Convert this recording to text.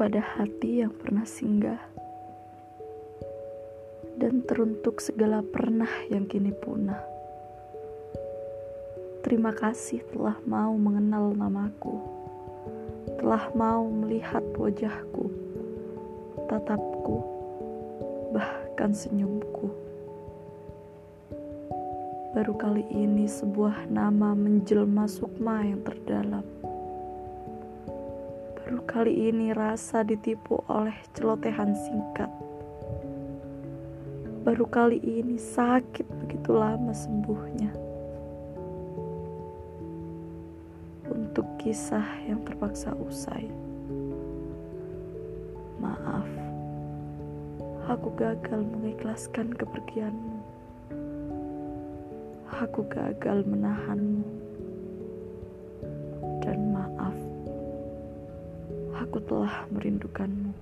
kepada hati yang pernah singgah dan teruntuk segala pernah yang kini punah. Terima kasih telah mau mengenal namaku, telah mau melihat wajahku, tatapku, bahkan senyumku. Baru kali ini sebuah nama menjelma sukma yang terdalam. Baru kali ini rasa ditipu oleh celotehan singkat. Baru kali ini sakit begitu lama sembuhnya. Untuk kisah yang terpaksa usai. Maaf, aku gagal mengikhlaskan kepergianmu. Aku gagal menahanmu. Aku telah merindukanmu.